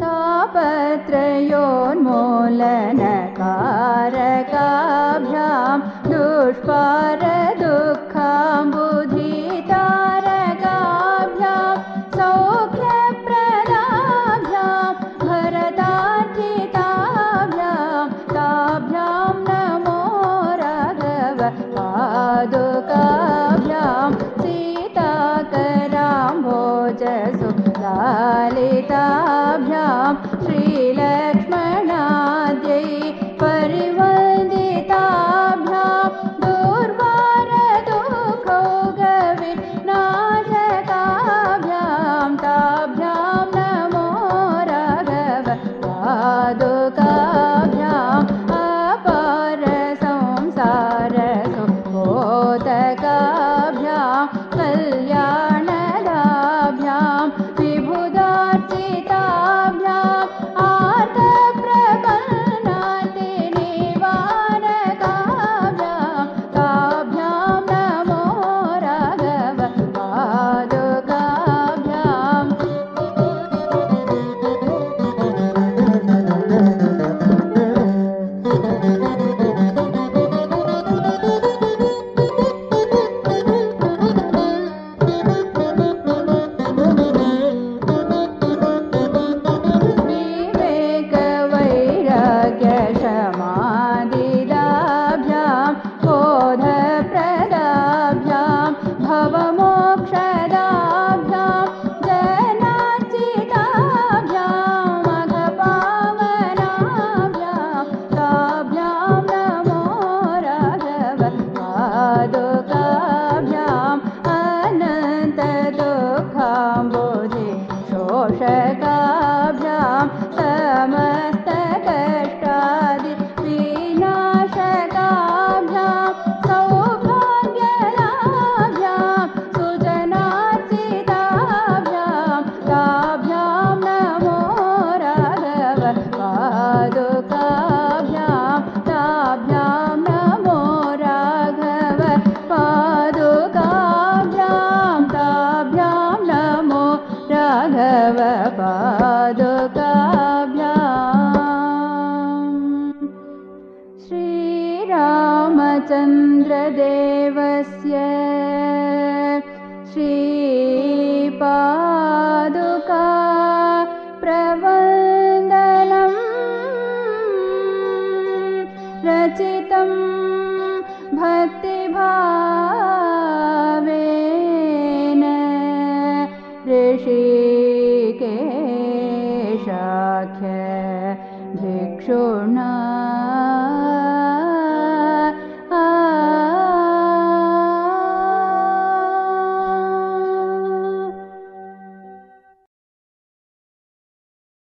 तापत्रयोन्मूलनकारकाभ्यां लालिताभ्यां श्रीलक्ष्मणाद्यै परिवन्दिताभ्यां दुर्वारदुःखौगविनाशकाभ्यां ताभ्यां नमो राघव पादुकाभ्याम् अपारसंसारसुबोधकाभ्यां कल्याणदाभ्यां श्रीरामचन्द्रदेवस्य श्रीपादुका प्रवन्दनम् रचितं भक्तिभावेन ऋषिकेशाख्य भिक्षुणा